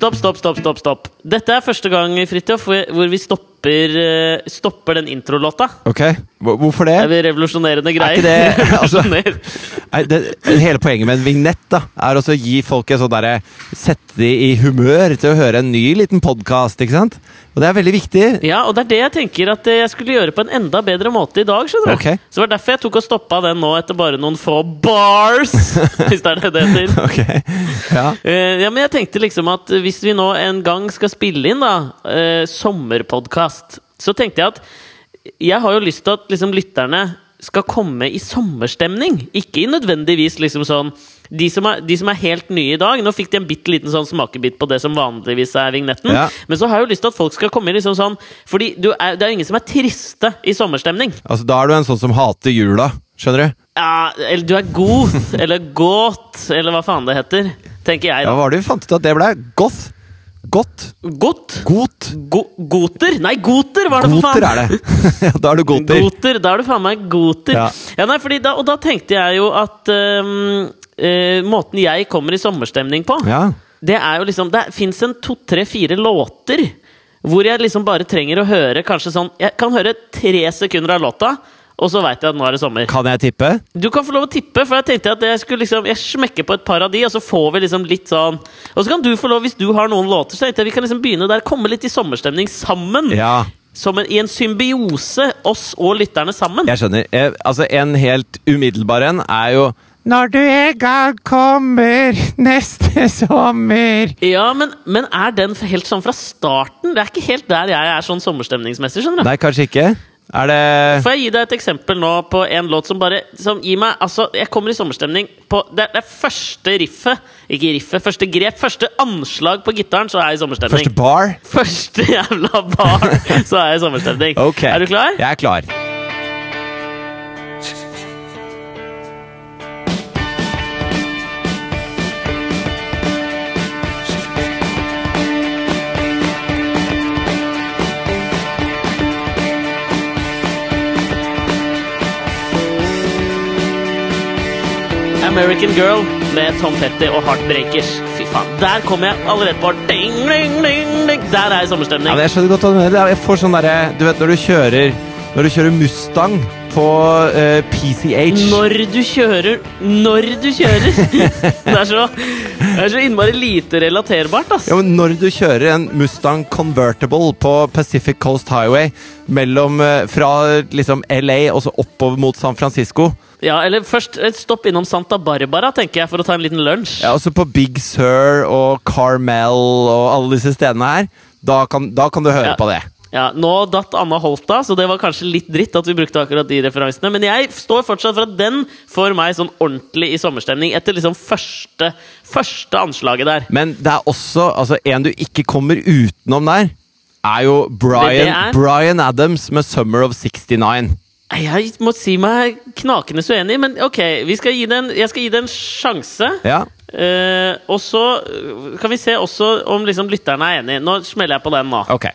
Stopp, stopp, stopp. stopp, stopp. Dette er første gang Fritjof, hvor vi stopper, eh, stopper den introlåta. Ok, Hvorfor det? Det er revolusjonerende greier. ikke det- altså- Nei, det, hele poenget med en vignett da, er å gi folk en sånn derre Sette de i humør til å høre en ny liten podkast? Og det er veldig viktig. Ja, og det er det jeg tenker at jeg skulle gjøre på en enda bedre måte i dag. skjønner du? Okay. Så det var derfor jeg tok og stoppa den nå etter bare noen få bars. hvis det er det det heter. Ok, ja. Eh, ja, men jeg tenkte liksom at hvis vi nå en gang skal spille inn da eh, sommerpodkast, så tenkte jeg at jeg har jo lyst til at liksom lytterne skal komme i sommerstemning. Ikke i nødvendigvis liksom sånn de som, er, de som er helt nye i dag Nå fikk de en bitte liten sånn smakebit på det som vanligvis er vignetten. Ja. Men så har jeg jo lyst til at folk skal komme i liksom sånn Fordi du er, det er jo ingen som er triste i sommerstemning. Altså, Da er du en sånn som hater jula, skjønner du? Ja, eller du er goth, eller gåt, eller hva faen det heter. Tenker jeg, Ja. Hva var det vi fant ut at det ble? Goth? Godt? Godt? Got? Go goter? Nei, goter var det for Goter er det. ja, da er du goter. Goter, Da er du faen meg goter. Ja. Ja. nei, da, og da tenkte jeg jo at um, uh, måten jeg kommer i sommerstemning på, Ja. det er jo liksom Det fins en to, tre, fire låter hvor jeg liksom bare trenger å høre kanskje sånn Jeg kan høre tre sekunder av låta, og så veit jeg at nå er det sommer. Kan jeg tippe? Du kan få lov å tippe, for jeg tenkte at jeg skulle liksom Jeg smekker på et par av de, og så får vi liksom litt sånn Og så kan du få lov, hvis du har noen låter, så tenkte jeg vi kan liksom begynne der. Komme litt i sommerstemning sammen. Ja, Som en, I en symbiose, oss og lytterne sammen. jeg skjønner. Jeg, altså, En helt umiddelbar en er jo Når du en gang kommer neste sommer Ja, men, men er den helt sånn fra starten? Det er ikke helt der jeg er sånn sommerstemningsmessig. skjønner du? Nei, kanskje ikke? Er det Får jeg gi deg et eksempel nå på en låt som bare Som gir meg Altså, jeg kommer i sommerstemning på Det det første riffet Ikke riffet, første grep, første anslag på gitaren, så er jeg i sommerstemning. Første bar? Første jævla bar, så er jeg i sommerstemning. okay. Er du klar? Jeg er klar. American Girl med Tom Petty og Heartbreakers. Fy faen, Der kom jeg allerede på ding, ding, ding, ding. Der er jeg i Ja, men jeg skjønner godt hva du mener. Jeg får sånn derre Du vet når du kjører Når du kjører Mustang på uh, PCH Når du kjører Når du kjører! det, er så, det er så innmari lite relaterbart, ass. Ja, men Når du kjører en Mustang Convertible på Pacific Coast Highway mellom, uh, fra liksom LA og så oppover mot San Francisco Ja, eller først et stopp innom Santa Barbara, tenker jeg, for å ta en liten lunsj. ja, også på Big Sur og Carmel og alle disse stedene her, da kan, da kan du høre Ja. på det. Ja, Nå datt Anna Holta, så det var kanskje litt dritt at vi brukte akkurat de referansene. Men jeg står fortsatt for at den får meg sånn ordentlig i sommerstemning etter liksom første, første anslaget der. Men det er også altså, en du ikke kommer utenom der, er jo Brian, er? Brian Adams med 'Summer of 69'. Jeg må si meg knakende så uenig, men ok, vi skal en, jeg skal gi det en sjanse. Ja. Uh, og så kan vi se også om liksom lytterne er enig. Nå smeller jeg på den nå. Ok.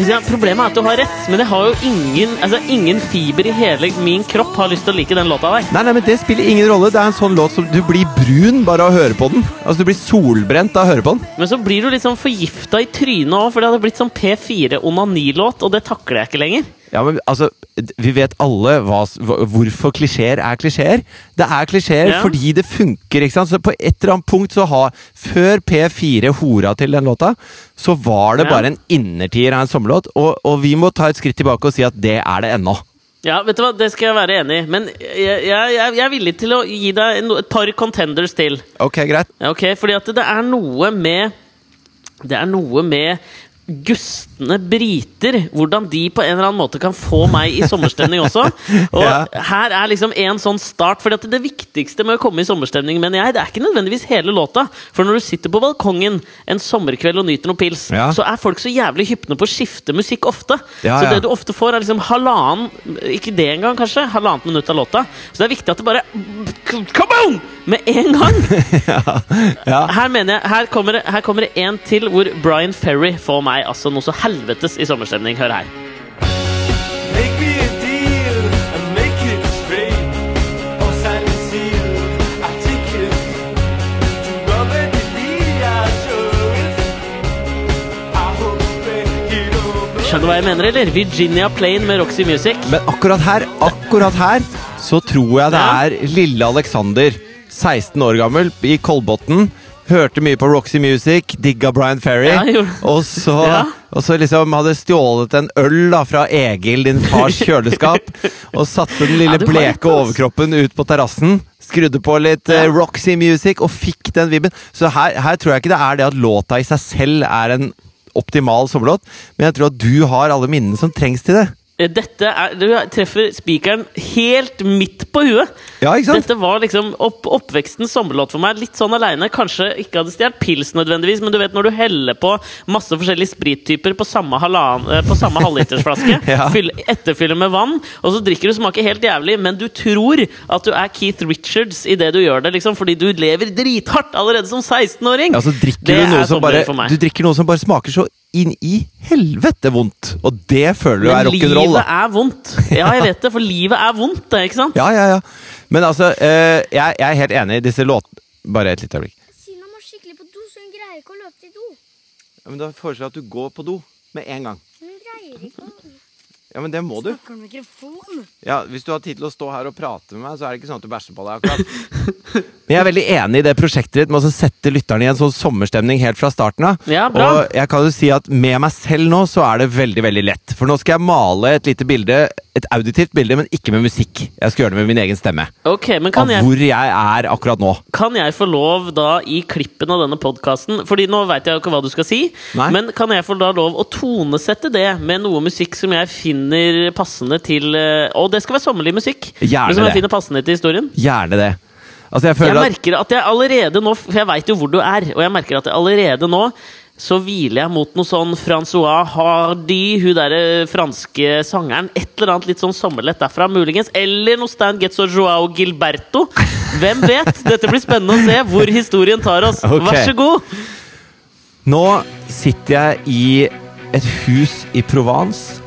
Liksom, Problemet er at du har rett, men jeg har jo ingen, altså, ingen fiber i hele min kropp har lyst til å like den låta der. Nei, nei, men Det spiller ingen rolle. Det er en sånn låt som du blir brun bare av å høre på den. Altså, Du blir solbrent av å høre på den. Men så blir du sånn forgifta i trynet òg, for det hadde blitt sånn P4 onanilåt, og det takler jeg ikke lenger. Ja, men altså, Vi vet alle hva, hvorfor klisjeer er klisjeer. Det er klisjeer Ja. fordi det funker. ikke sant? Så På et eller annet punkt så har Før P4 hora til den låta, så var det Ja. bare en innertier av en sommerlåt. Og, og vi må ta et skritt tilbake og si at det er det ennå. Ja, vet du hva, det skal jeg være enig i, men jeg, jeg, jeg, er villig til å gi deg en- et par contenders til. Ok, greit. Ok, fordi at det er noe med Det er noe med gustne briter. Hvordan de på en eller annen måte kan få meg i sommerstemning også. Og Ja. her er liksom en sånn start. For det viktigste med å komme i sommerstemning, mener jeg, det er ikke nødvendigvis hele låta. For når du sitter på balkongen en sommerkveld og nyter noe pils, Ja. så er folk så jævlig hypne på å skifte musikk ofte. Ja, så det du ofte får, er liksom halvannen Ikke det engang, kanskje. Halvannet minutt av låta. Så det er viktig at det bare Kaboom! Med en gang! Ja. Her mener jeg, her kommer, det, her kommer det en til hvor Brian Ferry får meg altså noe så helvetes i sommerstemning. Hør her. Make me a deal and make it straight. Or sign seal. I take it to Robert Lee. I show it. I hope you don't Skjønner du hva jeg mener, eller? Virginia Plain med Roxy Music. Men akkurat her, akkurat her, så tror jeg det er lille Alexander, 16 år gammel, i Kolbotn. Hørte mye på Roxy Music, digga Brian Ferry. Ja, og, så, Ja. og så liksom hadde stjålet en øl da fra Egil, din fars kjøleskap, og satte den lille Ja, bleke overkroppen ut på terrassen. Skrudde på litt Ja. Roxy Music og fikk den vibben. Så her, her tror jeg ikke det er det at låta i seg selv er en optimal sommerlåt, men jeg tror at du har alle minnene som trengs til det. Eh, Dette er, Du treffer spikeren helt midt på huet. Ja, ikke sant? Dette var liksom opp, oppvekstens sommerlåt for meg. Litt sånn aleine. Kanskje ikke hadde stjålet pils nødvendigvis, men du vet når du heller på masse forskjellige sprittyper på samme, halvan- eh, på samme halvlitersflaske, Ja. fyll- etterfyller med vann, og så drikker du smaker helt jævlig, men du tror at du er Keith Richards i det du gjør det, liksom, fordi du lever drithardt allerede som 16-åring. Ja, så drikker Det du noe som bare for meg. Du drikker noe som bare smaker så inn i helvete vondt. Og det føler du er Men rock'n'roll. livet er vondt. Ja, jeg vet det, for livet er vondt, det, ikke sant? Ja, ja, ja. Men altså, eh, jeg, jeg er helt enig i disse låtene Bare et lite øyeblikk. Sina må skikkelig på do, så hun greier ikke å løpe til do. Ja, men Da foreslår jeg at du går på do med en gang. Hun greier ikke å Ja, men det må du. Snakker om mikrofon. Ja, Hvis du har tid til å stå her og prate med meg, så er det ikke sånn at du bæsjer på deg akkurat. Men jeg er veldig enig i det prosjektet ditt med å sette lytterne i en sånn sommerstemning helt fra starten av. Ja, bra. Og jeg kan jo si at med meg selv nå så er det veldig, veldig lett. For nå skal jeg male et lite bilde, et auditivt bilde, men ikke med musikk. Jeg skal gjøre det med min egen stemme. Ok, men kan Av jeg hvor jeg er akkurat nå. Kan jeg få lov da i klippen av denne podkasten Fordi nå veit jeg jo ikke hva du skal si, Nei. men kan jeg få da lov å tonesette det med noe musikk som jeg finner passende til eh, Og det skal være sommerlig musikk, Gjerne som jeg det. finner passende til historien. Gjerne det. Altså, jeg Jeg at merker at jeg allerede nå For jeg veit jo hvor du er, og jeg merker at jeg allerede nå så hviler jeg mot noe sånn Francois Hardy, hun derre franske sangeren. Et eller annet litt sånn sommerlett derfra, muligens. Eller noe Stan Getz og Joao Gilberto. Hvem vet? Dette blir spennende å se hvor historien tar oss. Okay. Vær så god! Nå sitter jeg i et hus i Provence.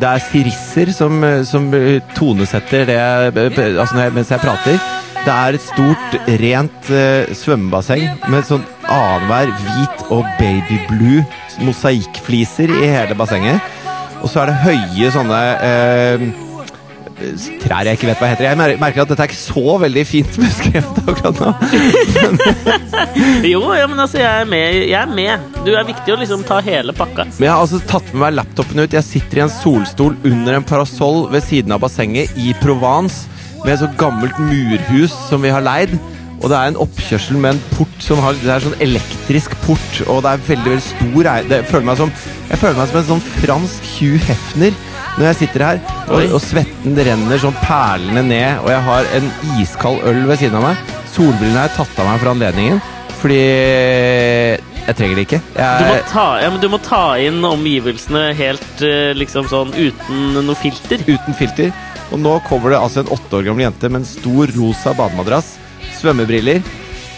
Det er sirisser som, som tonesetter det altså når jeg, mens jeg prater. Det er et stort, rent uh, svømmebasseng med sånn annenhver hvit og baby blue mosaikkfliser i hele bassenget. Og så er det høye sånne eh, trær jeg ikke vet hva heter. Jeg merker at dette er ikke så veldig fint beskrevet akkurat nå. Jo, ja, men altså, jeg er med. Jeg er med. Du er viktig å liksom ta hele pakka. Men jeg har altså tatt med meg laptopen ut. Jeg sitter i en solstol under en parasoll ved siden av bassenget i Provence med et så gammelt murhus som vi har leid. Og det er en oppkjørsel med en port som har Det er sånn elektrisk port, og det er veldig veldig stor det, jeg, føler meg som, jeg føler meg som en sånn fransk Hugh Hefner når jeg sitter her. Og, og svetten renner sånn perlende ned, og jeg har en iskald øl ved siden av meg. Solbrillene har jeg tatt av meg for anledningen, fordi jeg trenger det ikke. Du må ta, ja, men du må ta inn omgivelsene helt eh, liksom sånn uten noe filter. uten filter. Og nå kommer det altså en åtte år gammel jente med en stor rosa bademadrass, svømmebriller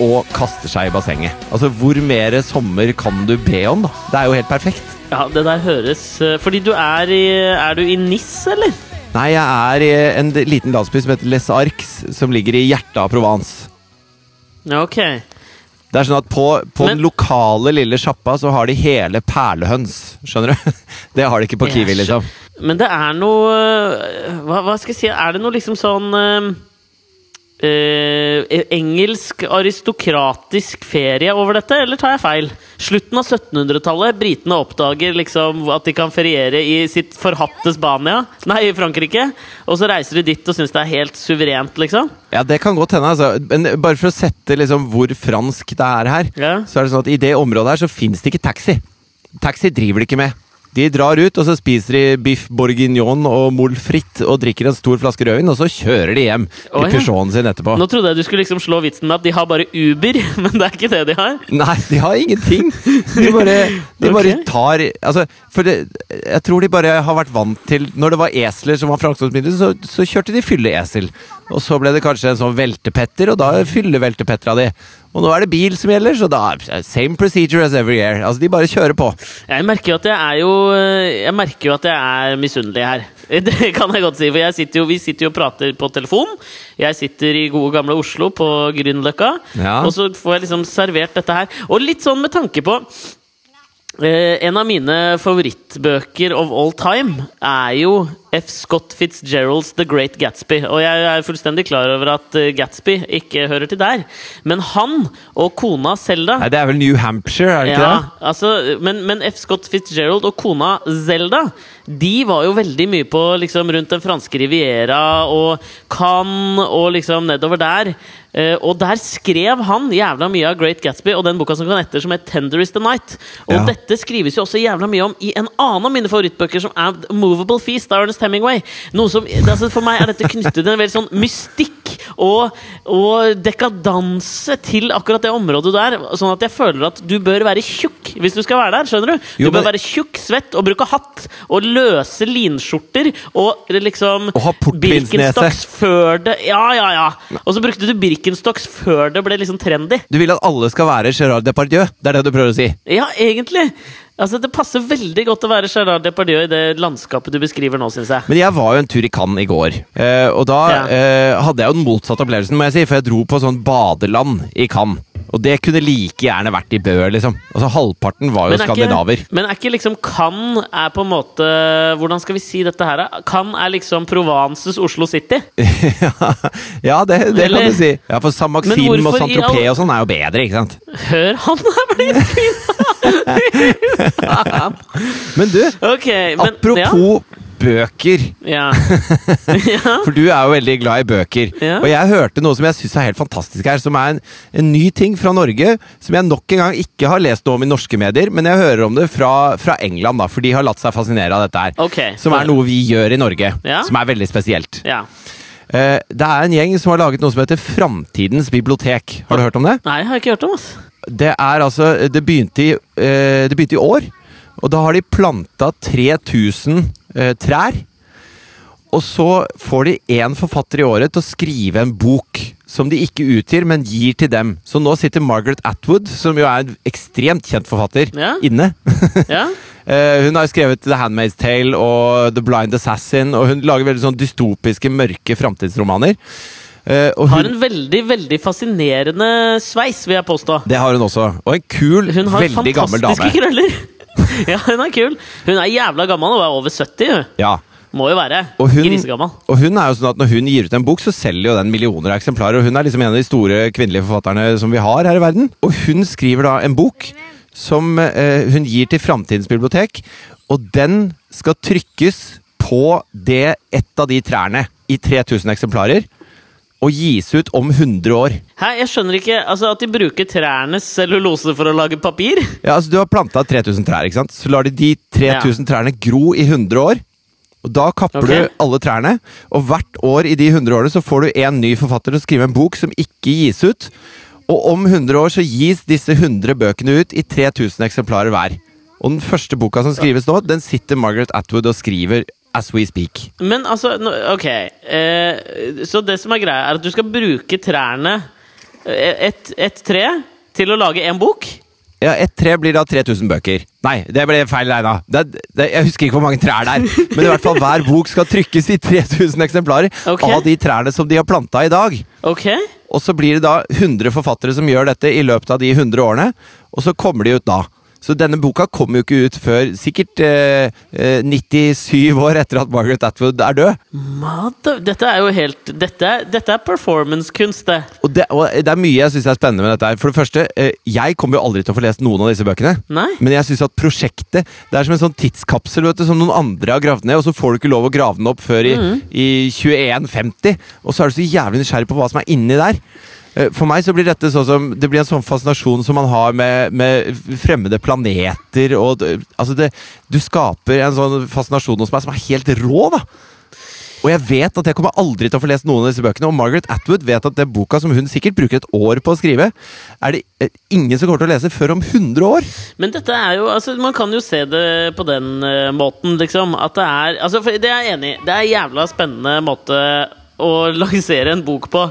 og kaster seg i bassenget. Altså, Hvor mer sommer kan du be om, da? Det er jo helt perfekt. Ja, det der høres eh, Fordi du er i Er du i NIS, eller? Nei, jeg er i en liten landsby som heter Les Arcs, som ligger i hjertet av Provence. Ok. Det er sånn at På, på Men- den lokale lille sjappa så har de hele perlehøns. Skjønner du? Det har de ikke på Kiwi, liksom. Men det er noe øh, hva, hva skal jeg si? Er det noe liksom sånn øh, Engelsk aristokratisk ferie over dette, eller tar jeg feil? Slutten av 1700-tallet. Britene oppdager liksom at de kan feriere i sitt forhatte Spania. Nei, i Frankrike. Og så reiser de dit og syns det er helt suverent, liksom. Ja, det kan godt hende. Altså. Men bare for å sette liksom hvor fransk det er her, Ja. så er det sånn at i det området her så fins det ikke taxi. taxi driver de ikke med. De drar ut, og så spiser de biff bourguignon og mol frites og drikker en stor flaske rødvin, og så kjører de hjem Å, i. Peugeoten sin etterpå. Nå trodde jeg du skulle liksom slå vitsen med at de har bare Uber, men det er ikke det de har. Nei, de har ingenting. De bare, de bare tar Altså, for det, jeg tror de bare har vært vant til Når det var esler som var framkomstmiddel, så, så kjørte de fylleesel. Og så ble det kanskje en sånn veltepetter, og da fylleveltepetter av de. Og nå er det bil som gjelder, så da same procedure as every year. Altså, de bare kjører på. Jeg merker jo at jeg er jo Jeg merker jo at jeg er misunnelig her. Det kan jeg godt si, for jeg sitter jo, vi sitter jo og prater på telefon. Jeg sitter i gode gamle Oslo, på Grünerløkka. Ja. Og så får jeg liksom servert dette her. Og litt sånn med tanke på eh, En av mine favorittbøker of all time er jo F. Scott Fitzgeralds The Great Gatsby. Og jeg er fullstendig klar over at eh, Gatsby ikke hører til der. Men han og kona Selda det er vel New Hampshire, er det ikke ja, det? altså, men, men F. Scott Fitzgerald og kona Zelda De var jo veldig mye på liksom, rundt den franske riviera og Cannes og liksom nedover der. Uh, og der skrev han jævla mye av Great Gatsby og den boka som kan etter, som het Tender Is The Night. Og Ja. dette skrives jo også jævla mye om i en annen av mine favorittbøker, som er Movable Feast av Ernest Hemingway. Noe som, altså, for meg er dette knyttet til en veldig sånn mystikk og, og dekadanse til akkurat det området der. Sånn at jeg føler at du bør være tjukk hvis du skal være der. skjønner Du Du Jo, bør men- være tjukk, svett og bruke hatt og løse linskjorter og liksom Og ha. Birkenstocks før det Ja, ja, ja! Og så brukte du Birkenstocks før det ble liksom trendy. Du vil at alle skal være Gerard Depardieu? Det er det du prøver å si? Ja, egentlig! Altså, Det passer veldig godt å være Gerard Depardieu i det landskapet du beskriver nå, syns jeg. Men jeg var jo en tur i Cannes i går, eh, og da Ja. eh, hadde jeg jo den motsatte opplevelsen, må jeg si, for jeg dro på sånn badeland i Cannes. Og det kunne like gjerne vært i Bø, liksom. Altså Halvparten var jo er ikke- skandinaver. men er ikke liksom Cannes er på en måte Hvordan skal vi si dette her? da? Cannes er liksom Provances Oslo City. ja, det, det kan du si. Ja, For San Maxim og Saint-Tropez all- og sånn er jo bedre, ikke sant? Hør, han er blitt fin! Men du, okay, men apropos bøker. Ja. ja. For du er jo veldig glad i bøker. Ja. Og jeg hørte noe som jeg syns er helt fantastisk her, som er en, en ny ting fra Norge, som jeg nok en gang ikke har lest noe om i norske medier, men jeg hører om det fra, fra England, da, for de har latt seg fascinere av dette her. Okay. Som er noe vi gjør i Norge, Ja. som er veldig spesielt. Ja. Eh, det er en gjeng som har laget noe som heter Framtidens bibliotek. Har du hørt om det? Nei, jeg har ikke hørt om, ass. Det er altså Det begynte i, eh, det begynte i år, og da har de planta 3000 eh, trær. Og så får de én forfatter i året til å skrive en bok som de ikke utgir, men gir til dem. Så nå sitter Margaret Atwood, som jo er en ekstremt kjent forfatter, Ja. inne. Ja. Eh, hun har jo skrevet The Handmaid's Tale og The Blind Assassin, og hun lager veldig sånn dystopiske, mørke framtidsromaner. Eh, og Har en veldig veldig fascinerende sveis, vil jeg påstå. det har hun også. Og en kul, Hun har veldig gammel dame. fantastiske krøller. ja, hun er kul. Hun er jævla gammel og er over 70. hun. Ja. Må jo være. Og hun, Grisegammel. og hun er jo sånn at Når hun gir ut en bok, så selger jo den millioner av eksemplarer. Og hun er liksom en av de store kvinnelige forfatterne som vi har her i verden. Og hun skriver da en bok som eh, hun gir til Framtidens bibliotek. Og den skal trykkes på det ett av de trærne i 3000 eksemplarer. Og gis ut om 100 år. Hæ, jeg skjønner ikke altså At de bruker trærnes cellulose for å lage papir? Ja, altså Du har planta 3000 trær, ikke sant? så lar de de 3000 trærne gro i 100 år. Og Da kapper okay. du alle trærne, og hvert år i de 100 årene så får du en ny forfatter til å skrive en bok som ikke gis ut. Og om 100 år så gis disse 100 bøkene ut i 3000 eksemplarer hver. Og den første boka som skrives nå, den sitter Margaret Atwood og skriver as we speak. Men altså, ok eh, Så det som er greia, er at du skal bruke trærne eh, et, et tre til å lage en bok? Ja, Ett tre blir da 3000 bøker. Nei, det ble feil regna. Jeg husker ikke hvor mange trær det er. Men i hvert fall hver bok skal trykkes i 3000 eksemplarer okay. av de trærne som de har planta i dag. Ok? Og så blir det da 100 forfattere som gjør dette i løpet av de 100 årene, og så kommer de ut da. Så denne boka kommer jo ikke ut før sikkert eh, eh, 97 år etter at Margaret Atwood er død. Mother, dette er jo helt Dette, dette er performance-kunst, det, og det er mye jeg syns er spennende med dette. her. For det første, eh, jeg kommer jo aldri til å få lest noen av disse bøkene. Nei? Men jeg syns at prosjektet Det er som en sånn tidskapsel vet du, som noen andre har gravd ned, og så får du ikke lov å grave den opp før i, Mm. i 2150. Og så er du så jævlig nysgjerrig på hva som er inni der. Eh, For meg så blir dette sånn som Det blir en sånn fascinasjon som man har med, med fremmede planeter og Altså, det Du skaper en sånn fascinasjon hos meg som er helt rå, da. Og jeg vet at jeg kommer aldri til å få lest noen av disse bøkene. Og Margaret Atwood vet at den boka som hun sikkert bruker et år på å skrive, er det eh, ingen som kommer til å lese før om 100 år. Men dette er jo altså, Man kan jo se det på den uh, måten, liksom. At det er altså, Det er jeg enig i. Det er en jævla spennende måte å lansere en bok på.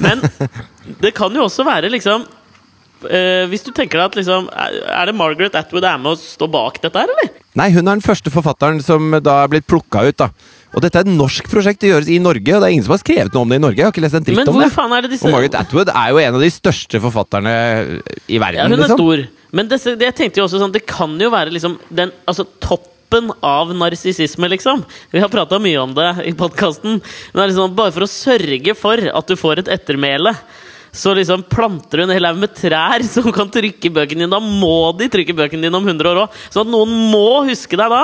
Men det kan jo også være liksom Uh, Hvis du tenker deg at liksom Er det Margaret Atwood er med å stå bak dette her, eller? Nei, hun er den første forfatteren som da er blitt plukka ut, da. Og dette er et norsk prosjekt, det gjøres i Norge, og det er ingen som har skrevet noe om det i Norge. Jeg har ikke lest en dritt Men om hvor det. er det disse Og Margaret Atwood er jo en av de største forfatterne i verden. Ja, hun er liksom. stor. Men disse, det, jeg tenkte jo også sånn Det kan jo være liksom den altså toppen av narsissisme, liksom. Vi har prata mye om det i podkasten. Men det er liksom bare for å sørge for at du får et ettermæle. Så liksom planter du en hel haug med trær som kan trykke bøkene dine. Da må de trykke bøkene dine om 100 år òg! Sånn at noen må huske deg da!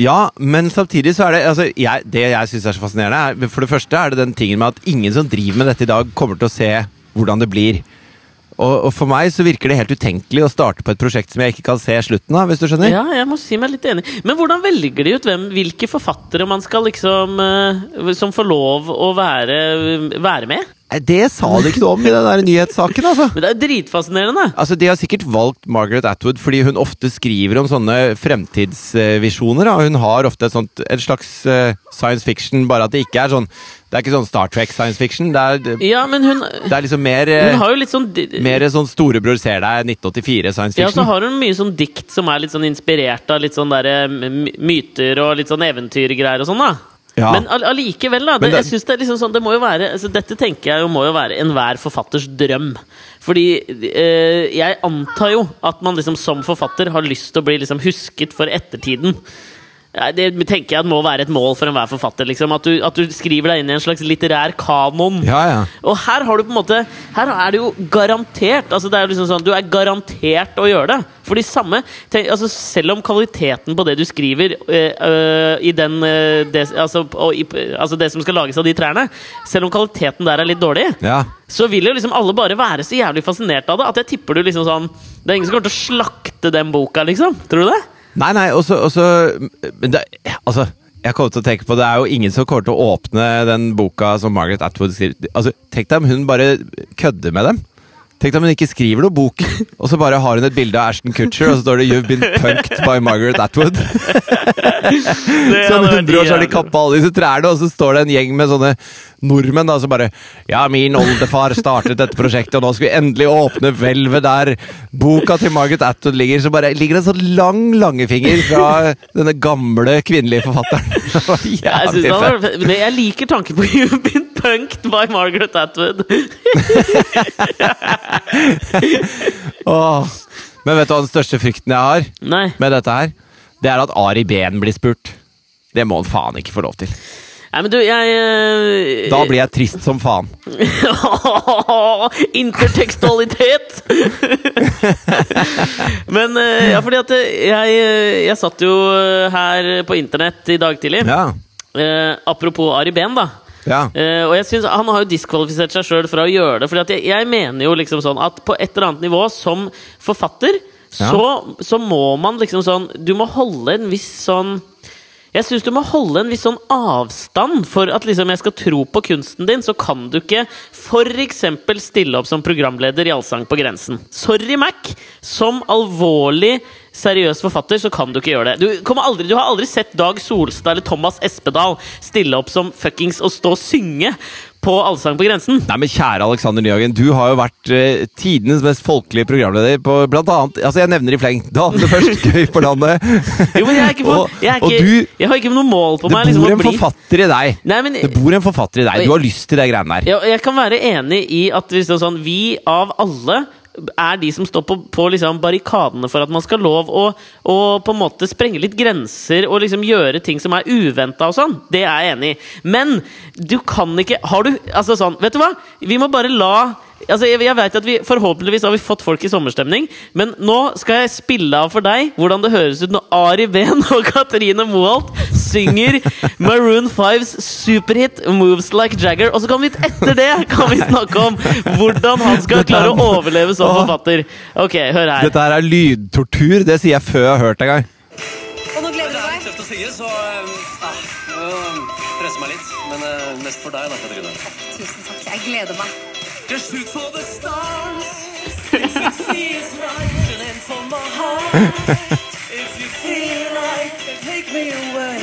Ja, men samtidig så er det altså, jeg, Det jeg syns er så fascinerende, er for det første er det den tingen med at ingen som driver med dette i dag, kommer til å se hvordan det blir. Og, og for meg så virker det helt utenkelig å starte på et prosjekt som jeg ikke kan se slutten av, hvis du skjønner? Ja, jeg må si meg litt enig. Men hvordan velger de ut hvem, hvilke forfattere man skal liksom eh, Som får lov å være, være med? Det sa du ikke noe om i den der nyhetssaken, altså. Men det er dritfascinerende! Altså, De har sikkert valgt Margaret Atwood fordi hun ofte skriver om sånne fremtidsvisjoner. da. Hun har ofte et sånt, et slags uh, science fiction, bare at det ikke er sånn Det er ikke sånn Star Trek science fiction. Det er, Ja, men hun, det er liksom mer, eh, sånn mer sånn Storebror ser deg 1984 science fiction. Ja, så har hun mye sånn dikt som er litt sånn inspirert av litt sånn der, myter og litt sånn eventyrgreier og sånn, da. Ja. Men all- allikevel, da. Det- jeg synes det er liksom sånn Det må jo være altså, Dette tenker jeg jo må jo være enhver forfatters drøm. Fordi eh, jeg antar jo at man liksom som forfatter har lyst til å bli liksom husket for ettertiden. Ja, Det tenker jeg må være et mål for enhver forfatter. Liksom. At, du, at du skriver deg inn i en slags litterær kanon. Ja, ja. Og her har du på en måte Her er det jo garantert altså det er liksom sånn, Du er garantert å gjøre det. For de samme tenk, altså Selv om kvaliteten på det du skriver øh, øh, i den øh, det, altså, og i, altså det som skal lages av de trærne Selv om kvaliteten der er litt dårlig, ja. så vil jo liksom alle bare være så jævlig fascinert av det at jeg tipper du liksom sånn Det er ingen som kommer til å slakte den boka, liksom. Tror du det? Nei, nei, og så Altså, jeg kommer til å tenke på det er jo ingen som kommer til å åpne den boka som Margaret Atwood skriver. Altså, Tenk deg om hun bare kødder med dem. Tenk om hun ikke skriver noe bok, og så bare har hun et bilde av Ashton Kutcher, og så står det 'You've been punked by Margaret Atwood'. Sånn 100 år så har de kappa alle disse trærne, og så står det en gjeng med sånne nordmenn da, som bare Ja, min oldefar startet dette prosjektet, og nå skal vi endelig åpne hvelvet der boka til Margaret Atwood ligger. Så bare ligger det en sånn lang langefinger fra denne gamle kvinnelige forfatteren. Det var Jeg, Jævlig fett. jeg liker tanken på You've been punked by Margaret Atwood. oh. Men vet du hva den største frykten jeg har Nei. med dette her? Det er at Ari Behn blir spurt. Det må han faen ikke få lov til. Nei, men du, jeg uh, Da blir jeg trist som faen. Intertekstualitet! Men uh, ja, fordi at eh, jeg, jeg satt jo her på internett i dag tidlig. Ja. Uh, apropos Ari Behn, da. Ja. Uh, og jeg synes Han har jo diskvalifisert seg sjøl fra å gjøre det. Fordi jeg, jeg mener jo liksom sånn at på et eller annet nivå, som forfatter, Ja. så, så må man liksom sånn Du må holde en viss sånn jeg syns du må holde en viss sånn avstand. For at liksom jeg skal tro på kunsten din, så kan du ikke f.eks. stille opp som programleder i Allsang på grensen. Sorry, Mac! Som alvorlig seriøs forfatter så kan du ikke gjøre det. Du, aldri, du har aldri sett Dag Solstad eller Thomas Espedal stille opp som fuckings og stå og synge på Allsang på grensen. Nei, men Kjære Alexander Nyhagen, du har jo vært eh, tidenes mest folkelige programleder på blant annet Altså, jeg nevner i fleng. Dale først, gøy på landet. Jo, men jeg er ikke, på, jeg er ikke du- Jeg har ikke noe mål på meg. Det bor liksom, en bli forfatter i deg. Nei, men Det bor en forfatter i deg. Du har lyst til de greiene der. Ja, jeg kan være enig i at liksom sånn, vi av alle er de som står på, på liksom barrikadene for at man skal lov å, å på en måte sprenge litt grenser og liksom gjøre ting som er uventa og sånn. Det er jeg enig i. Men du kan ikke Har du Altså sånn, vet du hva? Vi må bare la altså jeg, jeg vet at vi Forhåpentligvis har vi fått folk i sommerstemning, men nå skal jeg spille av for deg hvordan det høres ut når Ari Behn og Katrine Moholt synger Maroon 5s superhit 'Moves Like Jagger'. Og så kan vi etter det kan vi snakke om hvordan han skal klare å overleve som forfatter. Ok, hør her. Dette her er lydtortur. Det sier jeg før jeg har hørt det engang. Og nå gleder du deg. tøft å synge, så uh, uh, presser meg litt. Men eh, mest for deg, da, Katrine. Tusen takk. Jeg gleder meg. Just shoot for the stars. If it feels right, and then for my heart. If you feel like, take me away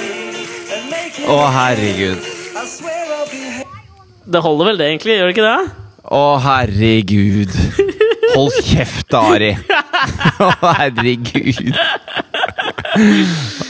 and make it. Å, herregud. I swear I'll be Det holder vel det, egentlig? Gjør det ikke det? Å, herregud. Hold kjeft, Ari. Å, herregud.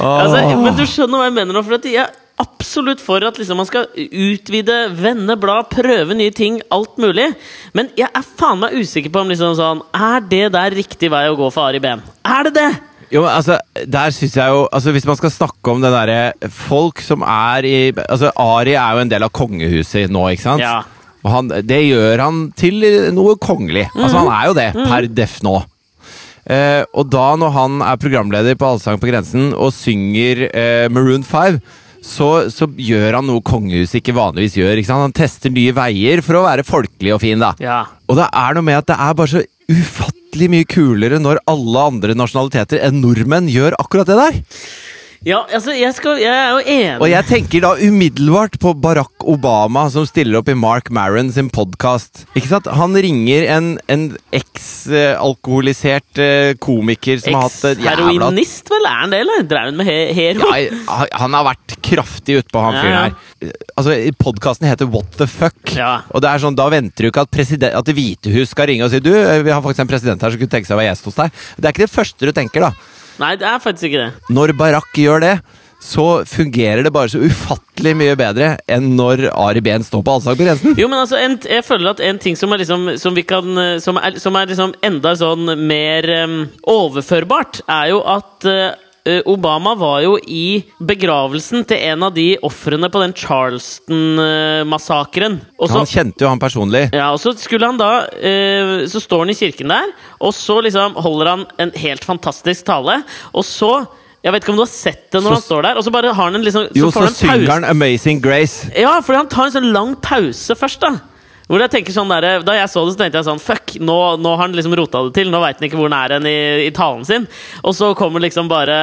Altså, men du skjønner hva jeg mener nå? For at jeg absolutt for at liksom, man skal utvide, vende blad, prøve nye ting, alt mulig. Men jeg er faen meg usikker på om liksom sånn Er det der riktig vei å gå for Ari Behn? Er det det? Jo, men altså, der synes jeg jo altså Hvis man skal snakke om det derre Folk som er i Altså, Ari er jo en del av kongehuset nå, ikke sant? Ja. Og han, det gjør han til noe kongelig. Altså, han er jo det, per def nå. Eh, og da, når han er programleder på Allsang på grensen og synger eh, Maroon 5, så, så gjør han noe kongehuset ikke vanligvis gjør. Ikke? Han tester nye veier for å være folkelig og fin, da. Ja. Og det er noe med at det er bare så ufattelig mye kulere når alle andre nasjonaliteter enn nordmenn gjør akkurat det der. Ja, altså, jeg, skal, jeg er jo enig. Og jeg tenker da umiddelbart på Barack Obama som stiller opp i Mark Maron sin podkast. Han ringer en, en eks-alkoholisert eh, komiker som har hatt et jævla Eks-heroinist, vel? Er han det, eller? Drev han med he hero? ja, han har vært kraftig utpå, han fyren her. Altså, Podkasten heter What the fuck. Ja. Og det er sånn, Da venter du ikke at, at Det hvite hus skal ringe og si Du, eh, vi har faktisk en president her som kunne tenke seg å være gjest hos deg. Det er ikke det første du tenker, da. Nei, det er faktisk ikke det. Når Barack gjør det, så fungerer det bare så ufattelig mye bedre enn når Ari Behn står på allsang på grensen. Jo, men altså, en, jeg føler at en ting som er liksom Som vi kan eh, Som er, som er liksom enda sånn mer um, overførbart, er jo at eh, Obama var jo i begravelsen til en av de ofrene på den Charleston-massakren. Han kjente jo han personlig. ja, og så skulle han da eh, Så står han i kirken der, og så liksom holder han en helt fantastisk tale. Og så Jeg vet ikke om du har sett det når Så- han står der, og så bare har han en liksom Jo, får så han synger han 'Amazing Grace'. Ja, fordi han tar en sånn lang pause først, da. Hvor jeg tenker sånn der, Da jeg så det, så tenkte jeg sånn Fuck, nå, nå har han liksom rota det til. Nå veit han ikke hvor han er i, i talen sin. Og så kommer liksom bare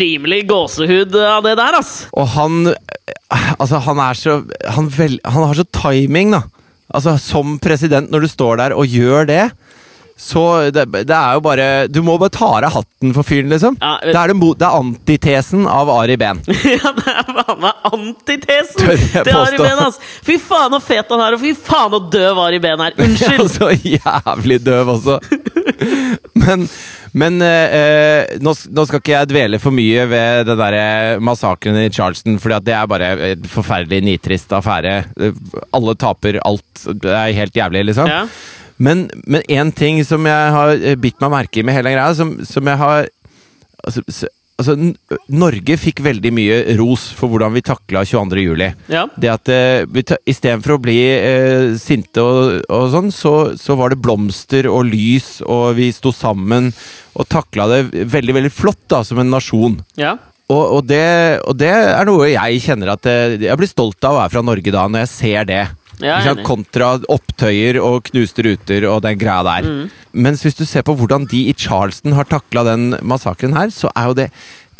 rimelig gåsehud av det der, ass. Og han Altså, han er så Han, vel, han har så timing, da. Altså, som president, når du står der og gjør det så det, det er jo bare Du må bare ta av hatten for fyren, liksom. Ja, det, er det, det er antitesen av Ari Behn. ja, det er faen meg antitesen til Ari. Behn, Altså. Fy faen så fet han er, og fy faen så døv Ari Behn er. Unnskyld! så jævlig døv også. men men eh, eh, nå, nå skal ikke jeg dvele for mye ved den der massakren i Charleston, for det er bare en forferdelig nitrist affære. Eh, Alle taper alt. Det er helt jævlig, liksom. Ja. Men men én ting som jeg har eh, bitt meg merke i med hele greia, som, som jeg har altså, altså, Norge fikk veldig mye ros for hvordan vi takla 22. juli. Ja. Det at uh, ta- Istedenfor å bli uh, sinte og, og sånn, så, så var det blomster og lys, og vi sto sammen og takla det veldig, veldig flott da, som en nasjon. ja. Og, og, det, og det er noe jeg kjenner at eh, jeg blir stolt av å være fra Norge da, når jeg ser det. Enig. Kontra opptøyer og knuste ruter og den greia der. Mm. Mens hvis du ser på hvordan de i Charleston har takla den massakren her, så er jo det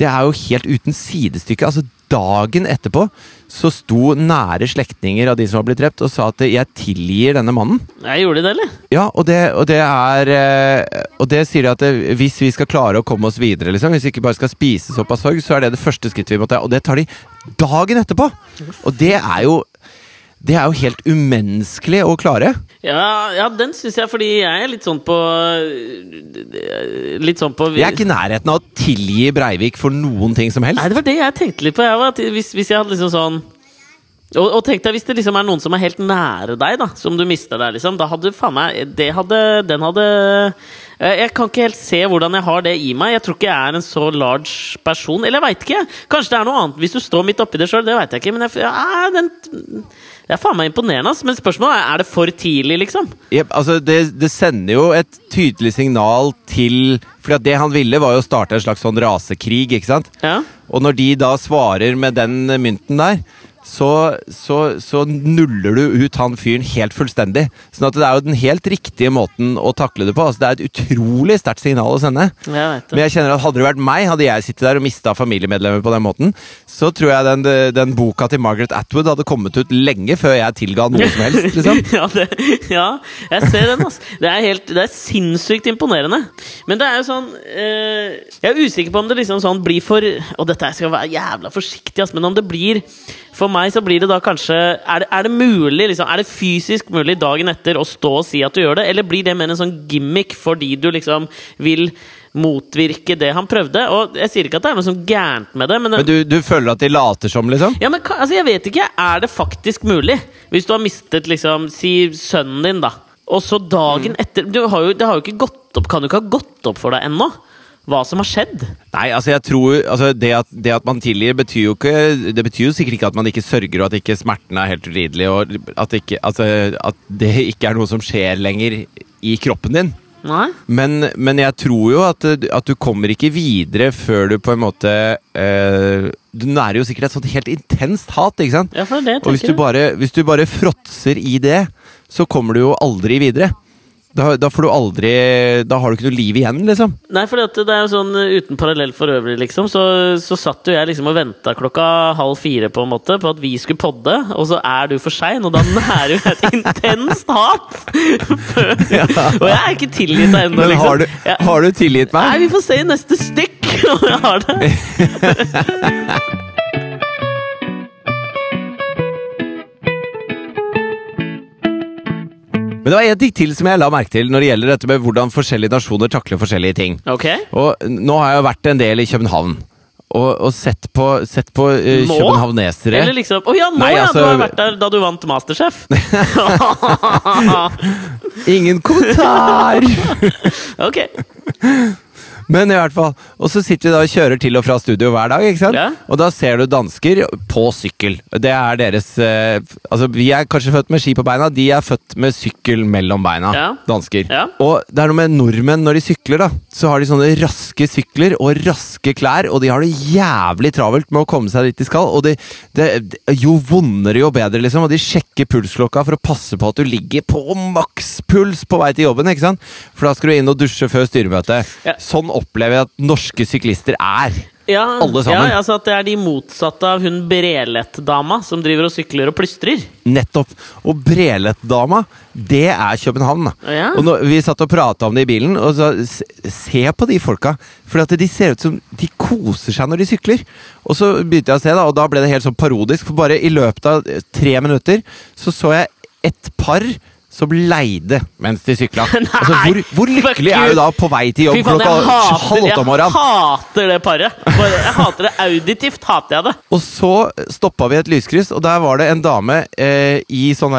Det er jo helt uten sidestykke. Altså, dagen etterpå så sto nære slektninger av de som har blitt drept, og sa at 'jeg tilgir denne mannen'. Jeg gjorde det, eller? Ja, og det, og det er eh, Og det sier de at det, hvis vi skal klare å komme oss videre, liksom, hvis vi ikke bare skal spise såpass sorg, så er det det første skrittet vi må ta. Og det tar de dagen etterpå! Og det er jo Det er jo helt umenneskelig å klare. Ja, ja den syns jeg, fordi jeg er litt sånn på Litt sånn på Jeg er ikke i nærheten av å tilgi Breivik for noen ting som helst. Nei, det var det jeg tenkte litt på. Jeg, var hvis, hvis jeg hadde liksom sånn Og, og tenk deg hvis det liksom er noen som er helt nære deg, da som du mister der, liksom. Da hadde faen meg det hadde, Den hadde Jeg kan ikke helt se hvordan jeg har det i meg. Jeg tror ikke jeg er en så large person. Eller jeg veit ikke. Kanskje det er noe annet hvis du står midt oppi det sjøl. Det veit jeg ikke. Men jeg, ja, den, det er faen meg imponerende. Men spørsmålet er er det for tidlig, liksom. Yep, altså det, det sender jo et tydelig signal til For det han ville, var jo å starte en slags sånn rasekrig, ikke sant? Ja. Og når de da svarer med den mynten der, så, så, så nuller du ut han fyren helt fullstendig. Sånn at det er jo den helt riktige måten å takle det på. Altså, det er et utrolig sterkt signal å sende. Jeg. Men jeg kjenner at hadde det vært meg, hadde jeg sittet der og mista familiemedlemmer på den måten, så tror jeg den, den boka til Margaret Atwood hadde kommet ut lenge før jeg tilga noe som helst. liksom. ja, det, ja, jeg ser den. Altså. Det, er helt, det er sinnssykt imponerende. Men det er jo sånn eh, Jeg er usikker på om det liksom sånn blir for Og dette skal være jævla forsiktig, altså, men om det blir For meg så blir det da kanskje Er det, er det mulig, liksom, er det fysisk mulig dagen etter å stå og si at du gjør det, eller blir det mer en sånn gimmick fordi du liksom vil motvirke det han prøvde? Og jeg sier ikke at det er noe sånn gærent med det, men, Men du, du føler at de later som, liksom? ja, men altså, jeg vet ikke. Er det faktisk mulig? Hvis du har mistet liksom, si sønnen din, da. Og så dagen etter du har jo, Det har jo ikke gått opp Kan jo ikke ha gått opp for deg ennå hva som har skjedd. Nei, altså jeg tror altså det, at, det at man tilgir, betyr jo ikke Det betyr jo sikkert ikke at man ikke sørger, og at ikke smerten er helt udridelig, og at, ikke, altså, at det ikke er noe som skjer lenger i kroppen din. Men, men jeg tror jo at, at du kommer ikke videre før du på en måte eh, Du nærer jo sikkert et sånt helt intenst hat, ikke sant? Ja, for det Og hvis du, bare, hvis du bare fråtser i det, så kommer du jo aldri videre. Da, da får du aldri Da har du ikke noe liv igjen, liksom. Nei, for det er jo sånn uh, uten parallell for øvrig, liksom. Så, så satt jo jeg liksom og venta klokka halv fire på en måte på at vi skulle podde, og så er du for sein, og da nærer jo et intenst hat! og jeg er ikke tilgitt deg ennå, liksom. har du, har du tilgitt Nei, vi får se i neste stykk om jeg har det. Men det var en ting til som jeg la merke til når det gjelder dette med hvordan forskjellige nasjoner takler forskjellige ting. Ok? Og nå har jeg jo vært en del i København. Og, og sett på, sett på uh, københavnesere. Eller liksom Å ja, nå Nei, ja! altså- Du har vært der da du vant Masterchef. Ingen kommentar! ok. Men i hvert fall. Og så sitter vi da og kjører til og fra studio hver dag, ikke sant? Ja. Og da ser du dansker på sykkel. Det er deres eh, Altså, vi er kanskje født med ski på beina, de er født med sykkel mellom beina. Ja. Dansker. Ja. Og det er noe med nordmenn når de sykler, da. Så har de sånne raske sykler og raske klær, og de har det jævlig travelt med å komme seg dit de skal. Og de, de, de, jo vondere, jo bedre, liksom. Og de sjekker pulsklokka for å passe på at du ligger på makspuls på vei til jobben, ikke sant? For da skal du inn og dusje før styremøtet. Ja. Sånn opplever jeg at norske syklister er. Ja, Alle sammen. Ja, altså at det er de motsatte av hun Brelet-dama som driver og sykler og plystrer. Nettopp. Og Brelet-dama, det er København. Ja. Og når, Vi satt og prata om det i bilen, og så se på de folka. For at de ser ut som de koser seg når de sykler. Og så begynte jeg å se, da, og da ble det helt sånn parodisk. For bare i løpet av tre minutter så så jeg et par som leide mens de sykla. Altså, hvor, hvor lykkelig er du da på vei til jobb faen, klokka hater, halv åtte om jeg hater det paret! Jeg hater det auditivt, hater jeg det. Og så stoppa vi et lyskryss, og der var det en dame eh, i sånn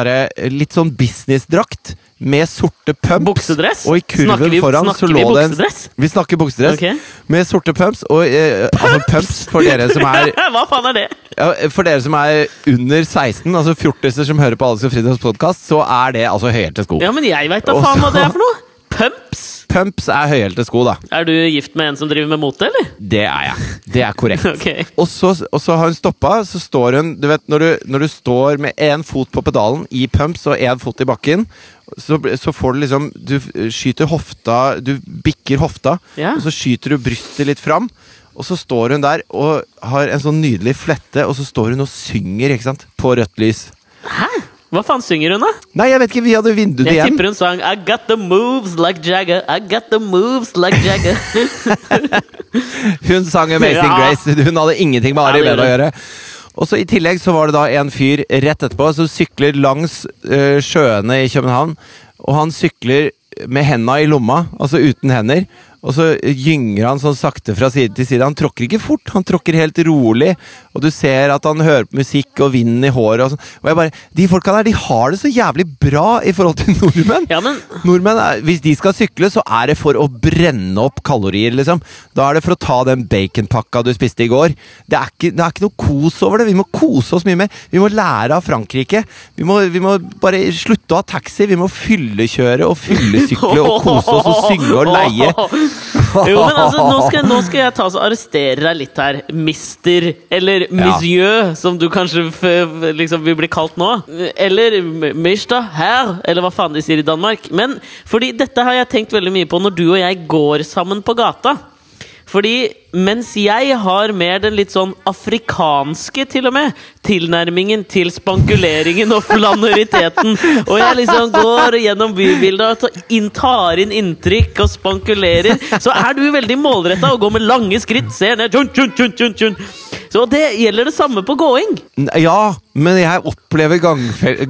litt sånn businessdrakt med sorte pumps. Buksedress? Og i kurven vi- foran så lå det en buksedress? Vi snakker buksedress. Okay. Med sorte pumps. Og eh, altså pumps for dere som er Hva faen er det? ja, For dere som er under 16, altså fjortiser som hører på Alex og Fridtjofs podkast, så er det altså høyhælte sko. Ja, men jeg veit da faen hva det er for noe! Pumps! Pumps er høyhælte sko, da. Er du gift med en som driver med mote, eller? Det er jeg. Det er korrekt. okay. Og så, og så har hun stoppa, så står hun Du vet, når du, når du står med én fot på pedalen i pumps og én fot i bakken, så, så får du liksom Du skyter hofta Du bikker hofta, Ja. og så skyter du brystet litt fram. Og så står hun der og har en sånn nydelig flette, og så står hun og synger ikke sant? på rødt lys. Hva faen synger hun, da? Nei, jeg vet ikke, vi hadde vinduet Jeg igjen. tipper hun sang I got the moves like Jagger. I got the moves like Jagger. Hun sang Amazing Ja. Grace. Hun hadde ingenting med Ari det Behn å gjøre. Og så I tillegg så var det da en fyr rett etterpå som sykler langs eh, sjøene i København. Og han sykler med henda i lomma, altså uten hender. Og så gynger han sånn sakte fra side til side. Han tråkker ikke fort, han tråkker helt rolig, og du ser at han hører på musikk og vinden i håret og sånn. Og jeg bare De folka der, de har det så jævlig bra i forhold til nordmenn. Ja, men Nordmenn, er, Hvis de skal sykle, så er det for å brenne opp kalorier, liksom. Da er det for å ta den baconpakka du spiste i går. Det er ikke, det er ikke noe kos over det. Vi må kose oss mye mer. Vi må lære av Frankrike. Vi må, vi må bare slutte å ha taxi. Vi må fyllekjøre og fyllesykle og kose oss og synge og leie. Jo, men altså, nå skal, nå skal jeg ta og arrestere deg litt her, mister, eller monsieur, som du kanskje liksom vil bli kalt nå. Eller mister her, eller hva faen de sier i Danmark. Men fordi dette har jeg tenkt veldig mye på når du og jeg går sammen på gata. Fordi mens jeg har mer den litt sånn afrikanske, til og med, tilnærmingen til spankuleringen og flanøriteten, og jeg liksom går gjennom bybildet og tar inn- inntrykk og spankulerer, så er du veldig målretta og går med lange skritt, ser ned tjun, tjun, tjun, tjun, tjun. Så det gjelder det samme på gåing. Ja, men jeg opplever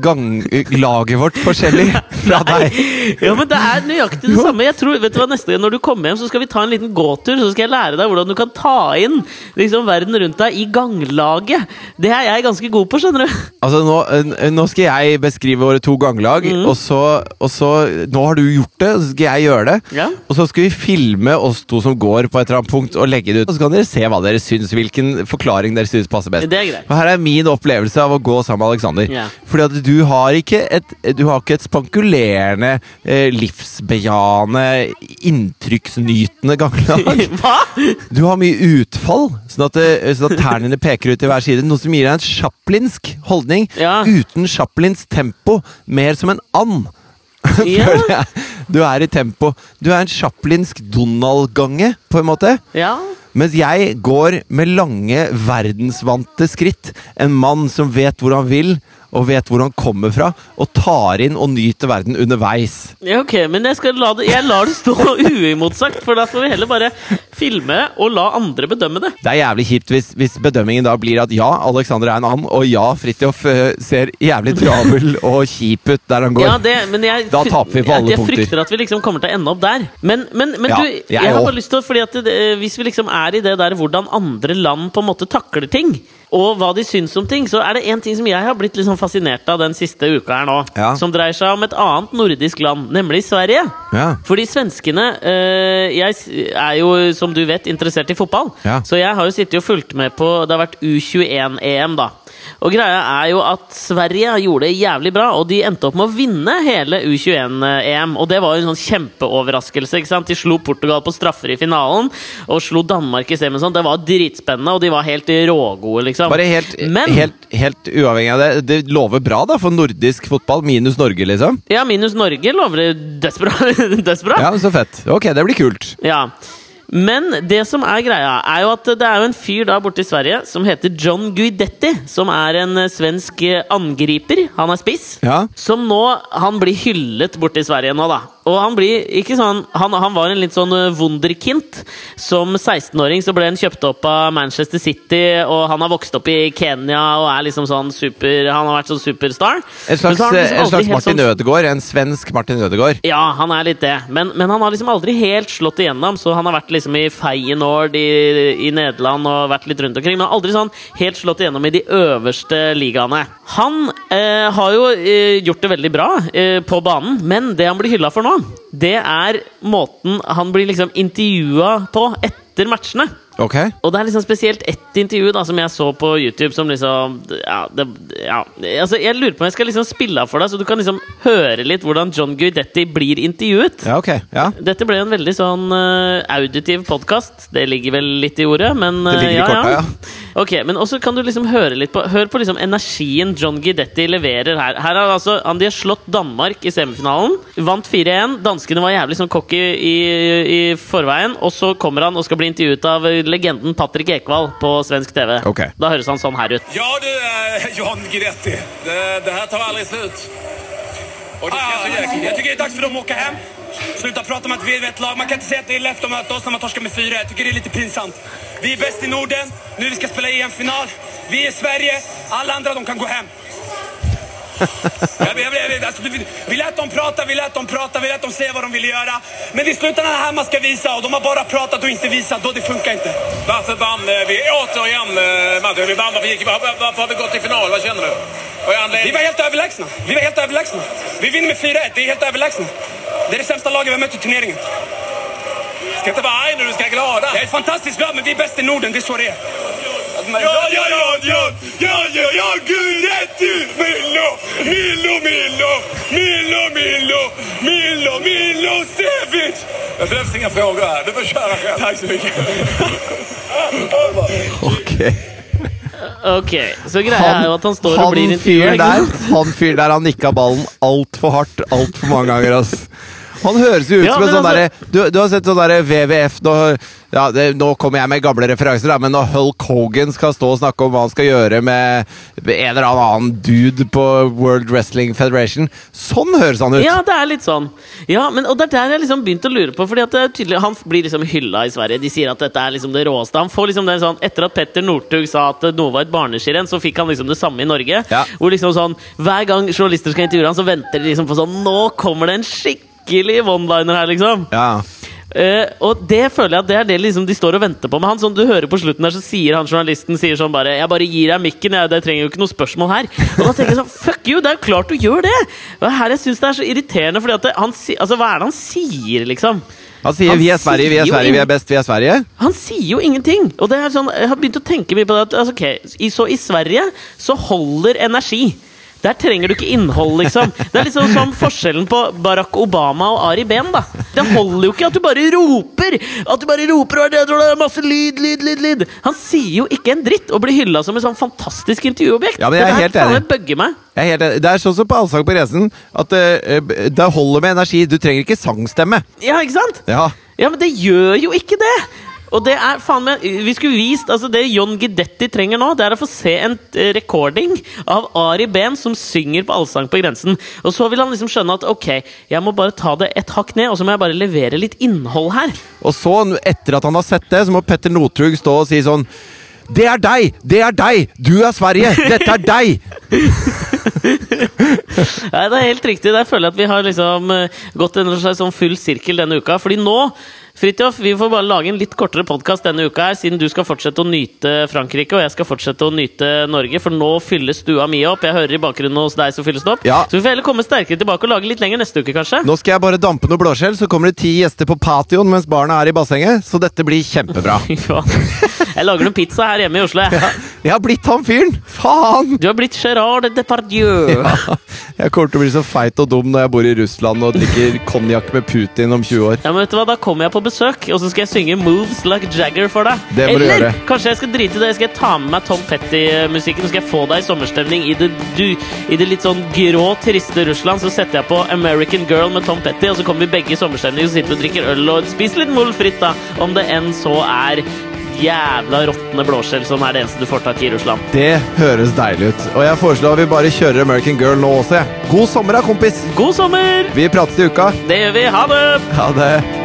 ganglaget vårt forskjellig fra deg. Ja, men det er nøyaktig det samme. Jeg tror, vet du hva, Neste gang når du kommer hjem, så skal vi ta en liten gåtur. Så skal jeg lære deg hvordan du kan ta inn liksom, verden rundt deg i ganglaget. Det er jeg ganske god på, skjønner du. Altså, nå, eh, nå skal jeg beskrive våre to ganglag, Mm. og, så, og så Nå har du gjort det, så skal jeg gjøre det. Ja. Og så skal vi filme oss to som går på et eller annet punkt, og legge det ut. Og så kan dere se hva dere syns, hvilken forklaring dere syns passer best. Det er greit. Her er min opplevelse av å gå sammen med Alexander. Yeah. Fordi at du har ikke et, du har ikke et spankulerende, eh, livsbejaende, inntrykksnytende ganglag. Hva? Du har mye utfall, sånn at, det- sånn at tærne dine peker ut til hver side. Noe som gir deg en chaplinsk holdning. Ja. Uten chaplins tempo. Mer som en and. Føler jeg. Du er i tempo. Du er en chaplinsk Donald-gange, på en måte. Ja. Mens jeg går med lange, verdensvante skritt. En mann som vet hvor han vil, og vet hvor han kommer fra, og tar inn og nyter verden underveis. ja, ok, men jeg, la det, jeg lar det stå uimotsagt, for da får vi heller bare filme og la andre bedømme det. Det er jævlig kjipt hvis, hvis bedømmingen da blir at ja, Alexander er en and, og ja, Fridtjof eh, ser jævlig travel og kjip ut der han går. Ja, det, men jeg, Da taper vi på alle jeg, jeg punkter. frykter at vi liksom kommer til å ende opp der. Men, men, men Ja, du, jeg jeg, har bare lyst til å Fordi at det, hvis vi liksom er i det der hvordan andre land på en måte takler ting, og hva de syns om ting, så er det én ting som jeg har blitt liksom fascinert av den siste uka her nå, Ja. som dreier seg om et annet nordisk land, nemlig Sverige. Ja. Fordi svenskene øh, Jeg er jo, som du vet, interessert i fotball. Ja. Så jeg har jo sittet og fulgt med på Det har vært U21-EM, da. Og greia er jo at Sverige gjorde det jævlig bra, og de endte opp med å vinne hele U21-EM. Og det var jo en sånn kjempeoverraskelse. ikke sant? De slo Portugal på straffer i finalen, og slo Danmark i semien. Det var dritspennende, og de var helt rågode, liksom. Bare helt, Men- helt, helt uavhengig av det, det lover bra da for nordisk fotball, minus Norge, liksom. Ja, minus Norge lover det desperat. desperat. Ja, så fett. Ok, det blir kult. Ja. Men det som er greia, er jo at det er jo en fyr da borte i Sverige som heter John Guidetti, som er en eh, svensk eh, angriper. Han er spiss. Ja. Som nå Han blir hyllet borte i Sverige nå, da. Og han blir ikke sånn Han, han var en litt sånn eh, wunderkind. Som 16-åring så ble han kjøpt opp av Manchester City, og han har vokst opp i Kenya og er liksom sånn super Han har vært sånn superstar. En slags, liksom en slags Martin sånn- Ødegaard. En svensk Martin Ødegaard. ja, han er litt det. Men, men han har liksom aldri helt slått igjennom. Så han har vært liksom i Feyenoord i, i Nederland og vært litt rundt omkring. Men aldri sånn helt slått igjennom i de øverste ligaene. Han eh, har jo eh, gjort det veldig bra eh, på banen, men det han blir hylla for nå, det er måten han blir liksom intervjua på etter matchene. Ok? Og det er liksom spesielt ett intervju da som jeg så på YouTube som liksom Ja, det, ja. Altså, jeg lurer på om jeg skal liksom spille av for deg, så du kan liksom høre litt hvordan John Guidetti blir intervjuet. Ja, okay. Ja. Dette ble en veldig sånn uh, auditiv podkast. Det ligger vel litt i ordet, men Det ligger i eh, korta, ja. Ok, men også kan du liksom høre litt på Hør på liksom energien John Guidetti leverer her. Her har altså han De har slått Danmark i semifinalen. Vant 4-1. Danskene var jævlig sånn cocky i, i forveien. Og så kommer han og skal bli intervjuet av legenden Patrick Ekvall på svensk TV. Okay. Da høres han sånn her ut. Ja du, eh, John Gretti. Det, det her tar aldri slut. Och det känns så jäkla... Tycker det er dags for dem att hjem Slutt Sluta prate om at vi er et lag. Man kan ikke si at det er lett å møte oss når man torsker med fire. Jeg tycker det er litt pinsamt. Vi er best i Norden. Nå skal vi spille spela EM-final. Vi er Sverige. Alle andre de kan gå hem. Jag, jag, jag, alltså, vi, vi lät dem prata, vi lät dem prata, vi lät dem säga vad de ville göra. Men i slutändan här man ska visa och de har bara pratat och inte visat. Då det funkar inte. Varför vann eh, vi återigen eh, Madde? Vi vann, varför, gick, varför, varför har vi gått till final? Vad känner du? Vi var helt överlägsna. Vi var helt överlägsna. Vi vinner med 4-1. Det är helt överlägsna. Det är det sämsta laget vi har mött i turneringen. Ska inte vara arg nu, du ska vara glada. Jag är fantastiskt glad, men vi är bäst i Norden. Det är så det är. Ja, ja, ja, ja, ja, ja, ja, gud, rett ut! Milo, Milo, Milo, Milo, Milo, Milo, Milosevic! Det behövs inga frågor här, du får köra själv. Tack så mycket. Ok. Ok, Så greia er jo at han står og blir fyren intervjua. han fyren der, han nikka ballen altfor hardt altfor mange ganger. ass. Han høres jo ut Ja, som en sånn altså- derre du, du har sett sånn derre WWF nå, ja, det, nå kommer jeg med gamle referanser, da, men når Hulk Hogan skal stå og snakke om hva han skal gjøre med en eller annen dude på World Wrestling Federation Sånn høres han ut! Ja, det er litt sånn. Ja, men, og det er der jeg liksom begynte å lure på. Fordi at er tydelig, Han blir liksom hylla i Sverige. De sier at dette er liksom det råeste. Han får liksom det sånn Etter at Petter Northug sa at noe var et barneskirenn, så fikk han liksom det samme i Norge. Ja. Hvor liksom sånn Hver gang journalister skal intervjue han, så venter de liksom på sånn Nå kommer det en skikkelig one-liner her, liksom. Ja. Uh, og det føler jeg at det er det liksom de står og venter på med han. Sånn, du hører på slutten der, så sier han journalisten sier sånn bare 'Jeg bare gir deg mikken, jeg, det trenger jo ikke noe spørsmål her'. Og da tenker jeg sånn Fuck you! Det er jo klart du gjør det! Og her jeg syns det er så irriterende, fordi at det, han si, Altså, hva er det han sier, liksom? Han sier Han 'vi er Sverige, vi er Sverige, vi er best, vi er Sverige'. Han sier jo ingenting! Og det er sånn, jeg har begynt å tenke mye på det. At, altså, ok, i, Så i Sverige så holder energi. Der trenger du ikke innhold, liksom. Det er liksom som forskjellen på Barack Obama og Ari Behn. da Det holder jo ikke at du bare roper! At du bare roper og det, er masse lyd, lyd, lyd, lyd. Han sier jo ikke en dritt og blir hylla som et sånn fantastisk intervjuobjekt. Ja, men jeg er helt enig. meg. Jeg er helt enig. Det er sånn som på Allsang på Resen, at uh, det holder med energi. Du trenger ikke sangstemme. Ja, ikke sant? Ja. Ja, men det gjør jo ikke det! Og det er faen meg Vi skulle vist altså Det John Gidetti trenger nå, det er å få se en eh, recording av Ari Behn som synger på Allsang på grensen. Og så vil han liksom skjønne at ok, jeg må bare ta det et hakk ned, og så må jeg bare levere litt innhold her. Og så, etter at han har sett det, så må Petter Northug stå og si sånn Det er deg! Det er deg! Du er Sverige! Dette er deg! Nei, det er helt riktig. Der føler jeg at vi har liksom eh, gått en slags sånn full sirkel denne uka. Fordi nå, Fridtjof, vi får bare lage en litt kortere podkast denne uka her, siden du skal fortsette å nyte Frankrike, og jeg skal fortsette å nyte Norge, for nå fylles stua mi opp. Jeg hører i bakgrunnen hos deg som fylles det opp. Ja. Så vi får heller komme sterkere tilbake og lage litt lenger neste uke, kanskje. Nå skal jeg bare dampe noe blåskjell, så kommer det ti gjester på patioen mens barna er i bassenget. Så dette blir kjempebra. Jeg lager noe pizza her hjemme i Oslo. Jeg. Jeg har blitt han fyren! Faen! Du har blitt Gerard Depardieu. Jeg kommer til å bli så feit og dum når jeg bor i Russland og drikker konjakk med Putin om 20 år. Ja, men vet du hva, Da kommer jeg på besøk, og så skal jeg synge 'Moves Like Jagger' for deg. Det må du Eller gjøre. kanskje jeg skal drite i det. Skal jeg ta med meg Tom Petty-musikken, så skal jeg få deg i sommerstemning i det, du, i det litt sånn grå, triste Russland. Så setter jeg på 'American Girl' med Tom Petty, og så kommer vi begge i sommerstemning og sitter og drikker øl og spiser litt mol fritt, da. Om det enn så er jævla råtne blåskjell som er det eneste du får tak i i Russland. Det høres deilig ut. Og jeg foreslår at vi bare kjører American Girl nå også, jeg. God sommer da, kompis! God sommer! Vi prates til uka. Det gjør vi. Ha det! Ha det.